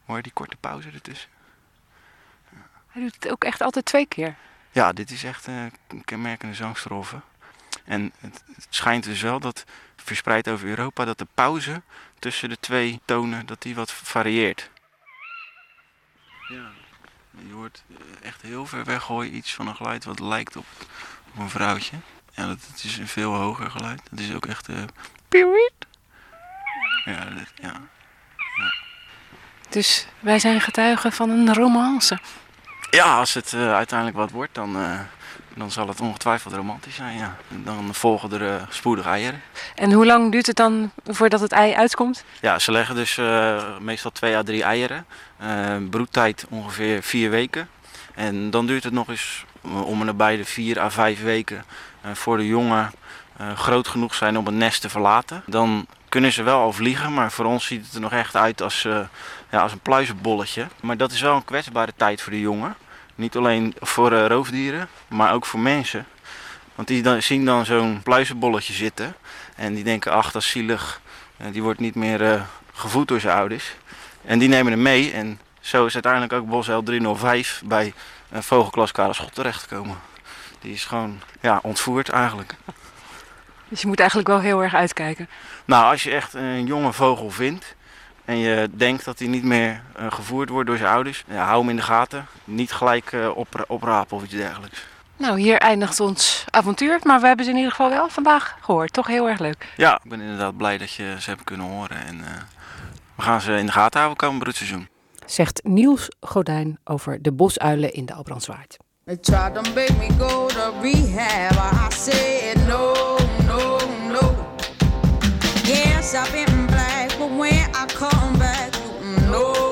Hoor je die korte pauze ertussen? Hij doet het ook echt altijd twee keer. Ja, dit is echt eh, een kenmerkende zangstrofe. En het, het schijnt dus wel dat, verspreid over Europa, dat de pauze tussen de twee tonen, dat die wat varieert. Ja, je hoort eh, echt heel ver weg hoor je iets van een geluid wat lijkt op, op een vrouwtje. Ja, dat, dat is een veel hoger geluid. Dat is ook echt... eh pieuwiet. ja, dat- ja. Dus wij zijn getuigen van een romance. Ja, als het eh, uiteindelijk wat wordt, dan, eh, dan zal het ongetwijfeld romantisch zijn. Ja. Dan volgen er eh, spoedig eieren. En hoe lang duurt het dan voordat het ei uitkomt? Ja, ze leggen dus meestal twee à drie eieren. Broedtijd ongeveer vier weken. En dan duurt het nog eens om en nabij de vier à vijf weken voor de jongen groot genoeg zijn om het nest te verlaten. Dan kunnen ze wel al vliegen, maar voor ons ziet het er nog echt uit als, eh, ja, als een pluizenbolletje. Maar dat is wel een kwetsbare tijd voor de jongen. Niet alleen voor eh, roofdieren, maar ook voor mensen. Want die dan, zien dan zo'n pluizenbolletje zitten. En die denken, ach dat is zielig. Eh, die wordt niet meer eh, gevoed door zijn ouders. En die nemen hem mee. En zo is uiteindelijk ook Bosuil 305 bij een vogelklas Schot terechtgekomen. Die is gewoon ja, ontvoerd eigenlijk. Dus je moet eigenlijk wel heel erg uitkijken. Nou, als je echt een jonge vogel vindt en je denkt dat hij niet meer eh, gevoerd wordt door zijn ouders, ja, hou hem in de gaten. Niet gelijk eh, op, oprapen of iets dergelijks. Nou, hier eindigt ons avontuur, maar we hebben ze in ieder geval wel vandaag gehoord. Toch heel erg leuk. Ja, ik ben inderdaad blij dat je ze hebt kunnen horen. En eh, we gaan ze in de gaten houden komend broedseizoen. Zegt Niels Godijn over de bosuilen in de Albrandswaard. They tried to make me go to rehab. I said no, no, no. Yes, I've been black, but when I come back, mm, no,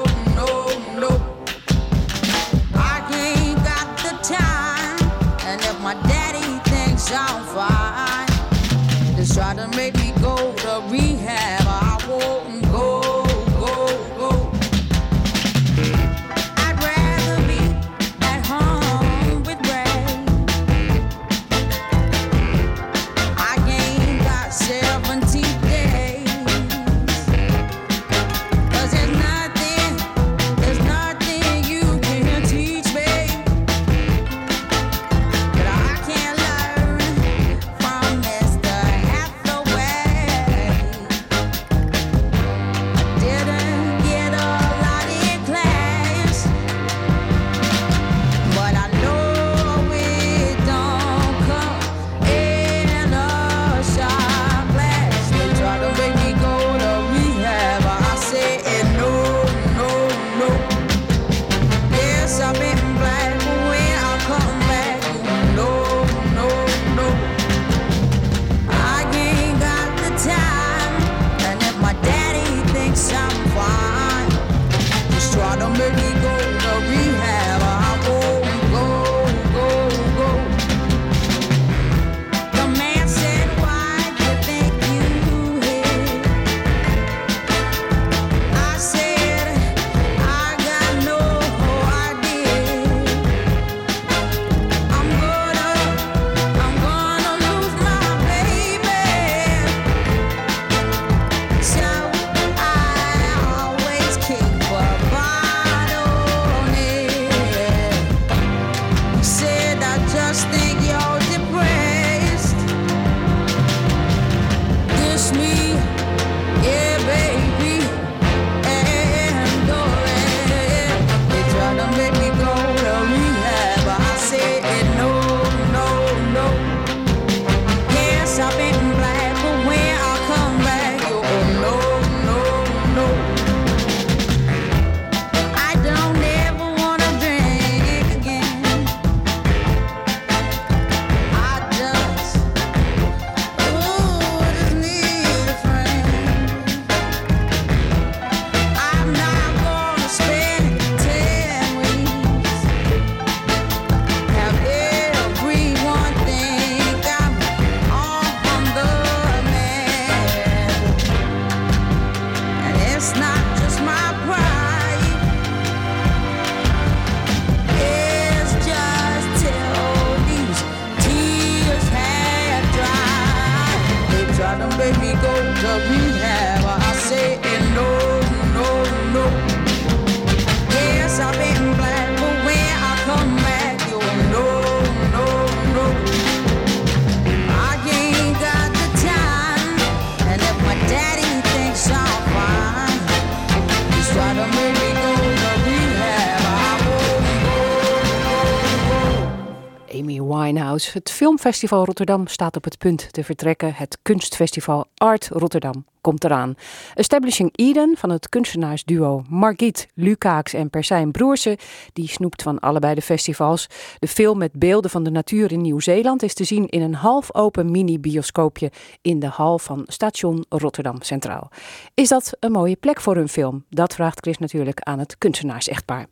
Het Filmfestival Rotterdam staat op het punt te vertrekken. Het kunstfestival Art Rotterdam komt eraan. Establishing Eden van het kunstenaarsduo Margriet Lukaaks en Persijn Broersen, die snoept van allebei de festivals. De film met beelden van de natuur in Nieuw-Zeeland is te zien in een half open mini-bioscoopje in de hal van station Rotterdam Centraal. Is dat een mooie plek voor een film? Dat vraagt Chris natuurlijk aan het kunstenaars-echtpaar.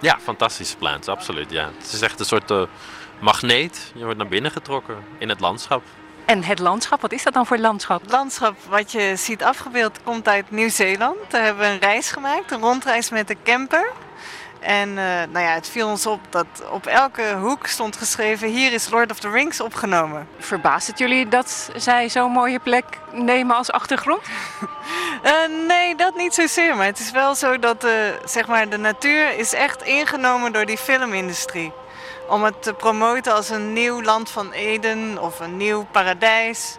Ja, fantastische plaats, absoluut. Ja. Het is echt een soort eh, magneet. Je wordt naar binnen getrokken in het landschap. En het landschap, wat is dat dan voor landschap? Het landschap wat je ziet afgebeeld komt uit Nieuw-Zeeland. Daar hebben we een reis gemaakt, een rondreis met de camper. En eh, nou ja, het viel ons op dat op elke hoek stond geschreven: hier is Lord of the Rings opgenomen. Verbaast het jullie dat zij zo'n mooie plek nemen als achtergrond? *laughs* Eh, nee, dat niet zozeer. Maar het is wel zo dat eh, zeg maar, de natuur is echt ingenomen door die filmindustrie. Om het te promoten als een nieuw land van Eden of een nieuw paradijs.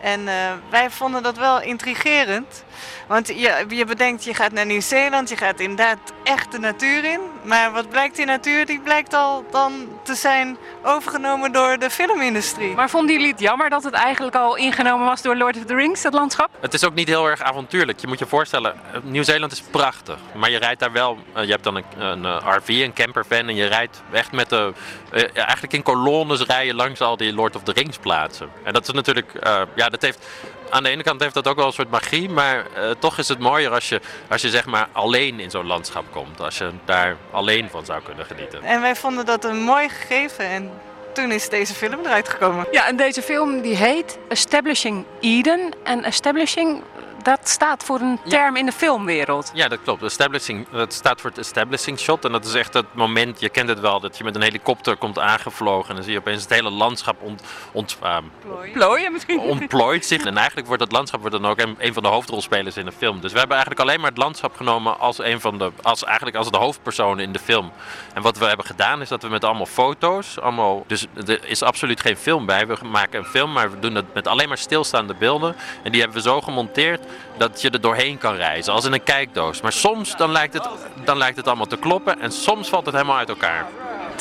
En eh, wij vonden dat wel intrigerend. Want je, je bedenkt, je gaat naar Nieuw-Zeeland, je gaat inderdaad echt de natuur in. Maar wat blijkt die natuur? Die blijkt al dan te zijn overgenomen door de filmindustrie. Maar vonden jullie het jammer dat het eigenlijk al ingenomen was door Lord of the Rings, dat landschap? Het is ook niet heel erg avontuurlijk. Je moet je voorstellen, eh, Nieuw-Zeeland is prachtig. Maar je rijdt daar wel, eh, je hebt dan een, een eh, RV, een campervan. En je rijdt echt met de, ja, eigenlijk in kolonnes rijden langs al die Lord of the Rings plaatsen. En dat is natuurlijk, eh, ja, dat heeft... Aan de ene kant heeft dat ook wel een soort magie, maar eh, toch is het mooier als je, als je zeg maar alleen in zo'n landschap komt. Als je daar alleen van zou kunnen genieten. En wij vonden dat een mooi gegeven. En toen is deze film eruit gekomen. Ja, en deze film die heet Establishing Eden. En establishing, dat staat voor een term in de filmwereld. Ja, dat klopt. Establishing, het staat voor het establishing shot. En dat is echt het moment, je kent het wel, dat je met een helikopter komt aangevlogen. En dan zie je opeens het hele landschap ont, ont, ehm, Plooien misschien? ontplooit zich. En eigenlijk wordt het landschap wordt dan ook een, een van de hoofdrolspelers in de film. Dus we hebben eigenlijk alleen maar het landschap genomen als een van de, als eigenlijk als de hoofdpersonen in de film. En wat we hebben gedaan is dat we met allemaal foto's, allemaal, dus er is absoluut geen film bij. We maken een film, maar we doen het met alleen maar stilstaande beelden. En die hebben we zo gemonteerd dat je er doorheen kan reizen, als in een kijkdoos. Maar soms dan lijkt het, dan lijkt het allemaal te kloppen en soms valt het helemaal uit elkaar.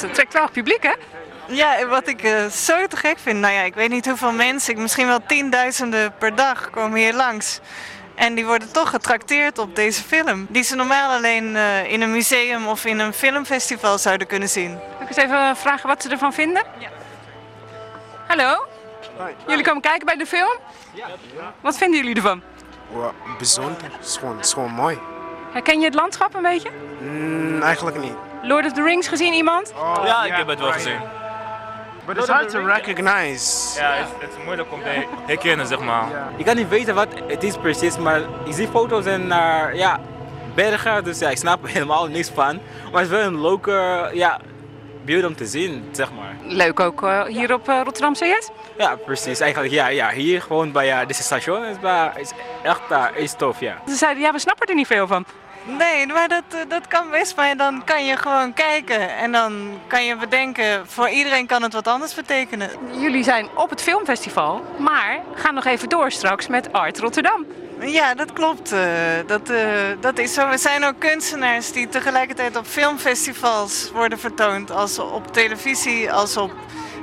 Het trekt wel publiek, hè? Ja, en wat ik eh, zo te gek vind, nou ja, ik weet niet hoeveel mensen, ik- misschien wel tienduizenden per dag komen hier langs. En die worden toch getrakteerd op deze film. Die ze normaal alleen eh, in een museum of in een filmfestival zouden kunnen zien. Zal ik eens even vragen wat ze ervan vinden? Ja. Hallo? Jullie komen kijken bij de film? Ja. Wat vinden jullie ervan? Wel, bijzonder. Het is gewoon, het is gewoon mooi. Herken je het landschap een beetje? Mm, eigenlijk niet. Lord of the Rings gezien iemand? ja, ik heb het wel gezien. But it's hard to recognize. Ja, het is, het is moeilijk om te herkennen, zeg maar. Ik kan niet weten wat het is precies, maar ik zie foto's en naar ja, bergen, dus ja, ik snap er *laughs* helemaal niks van. Maar het is wel een leuke ja, om te zien, zeg maar. Leuk ook eh, hier op eh, Rotterdam CS? Ja, precies. Eigenlijk, ja, ja hier gewoon bij uh, deze station is, bij, is echt uh, is tof, ja. Ze zeiden, ja, we snappen er niet veel van. Nee, maar dat, dat kan best, maar dan kan je gewoon kijken. En dan kan je bedenken, voor iedereen kan het wat anders betekenen. Jullie zijn op het filmfestival, maar gaan nog even door straks met Art Rotterdam. Ja, dat klopt. eh, dat, eh, dat is zo. We zijn ook kunstenaars die tegelijkertijd op filmfestivals worden vertoond. Als op televisie, als op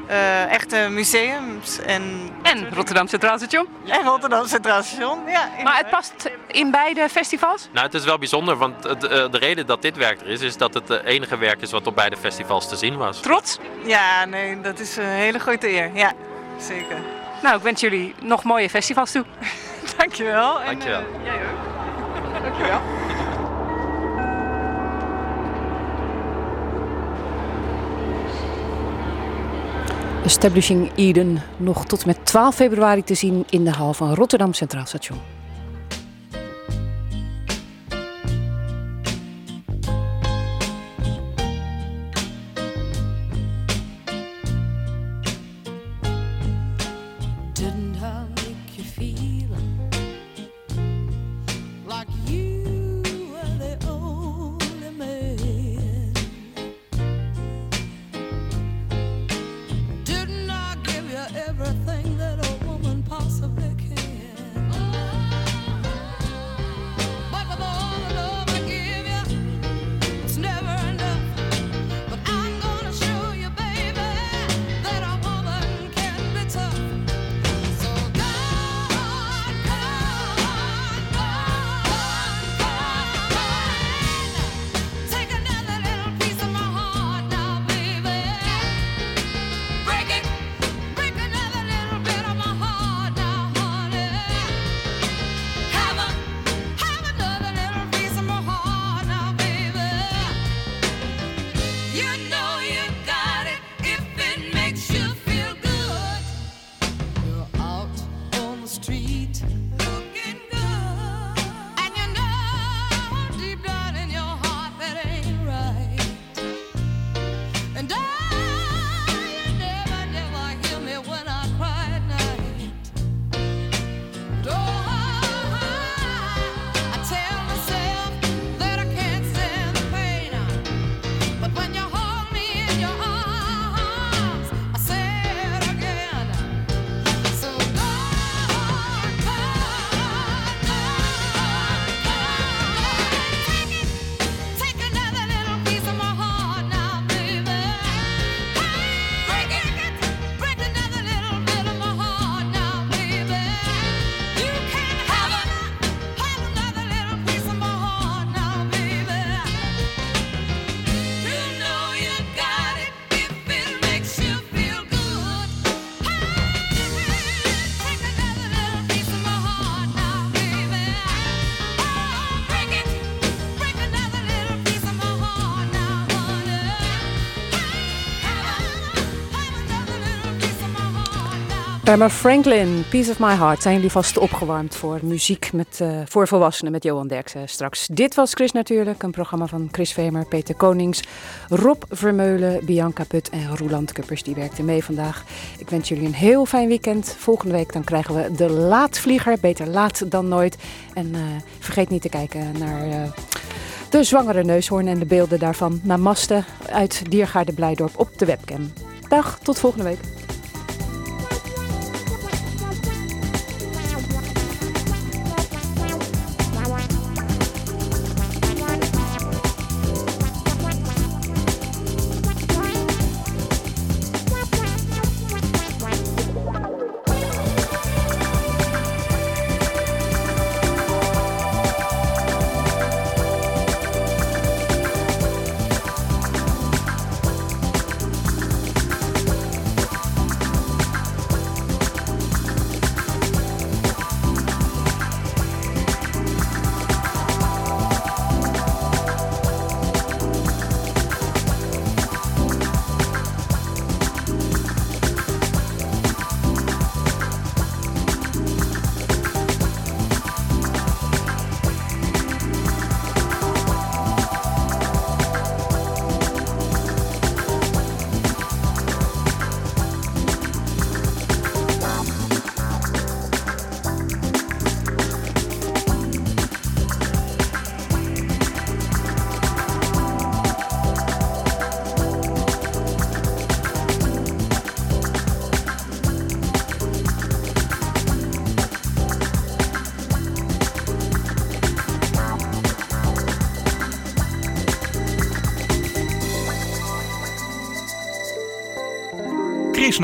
eh, echte museums. En, en Rotterdam Centraal Station. En Rotterdam Centraal Station, ja. Maar het past in beide festivals? Nou, het is wel bijzonder, want het, eh, de reden dat dit werk er is, is dat het het enige werk is wat op beide festivals te zien was. Trots? Ja, nee, dat is een hele grote eer. Ja, zeker. Nou, ik wens jullie nog mooie festivals toe. *laughs* Dankjewel. En, Dankjewel. eh, jij ook. *laughs* Dankjewel. Establishing Eden nog tot met 12 februari te zien in de hal van Rotterdam Centraal Station. Emma Franklin, Piece of My Heart. Zijn jullie vast opgewarmd voor muziek met, eh, voor volwassenen met Johan Derksen straks. Dit was Chris Natuurlijk, een programma van Chris Vemer, Peter Konings, Rob Vermeulen, Bianca Put en Roland Kuppers. Die werkten mee vandaag. Ik wens jullie een heel fijn weekend. Volgende week dan krijgen we de Laatvlieger. Beter laat dan nooit. En eh, vergeet niet te kijken naar... eh, de zwangere neushoorn en de beelden daarvan naar masten uit Diergaarde Blijdorp op de webcam. Dag, tot volgende week.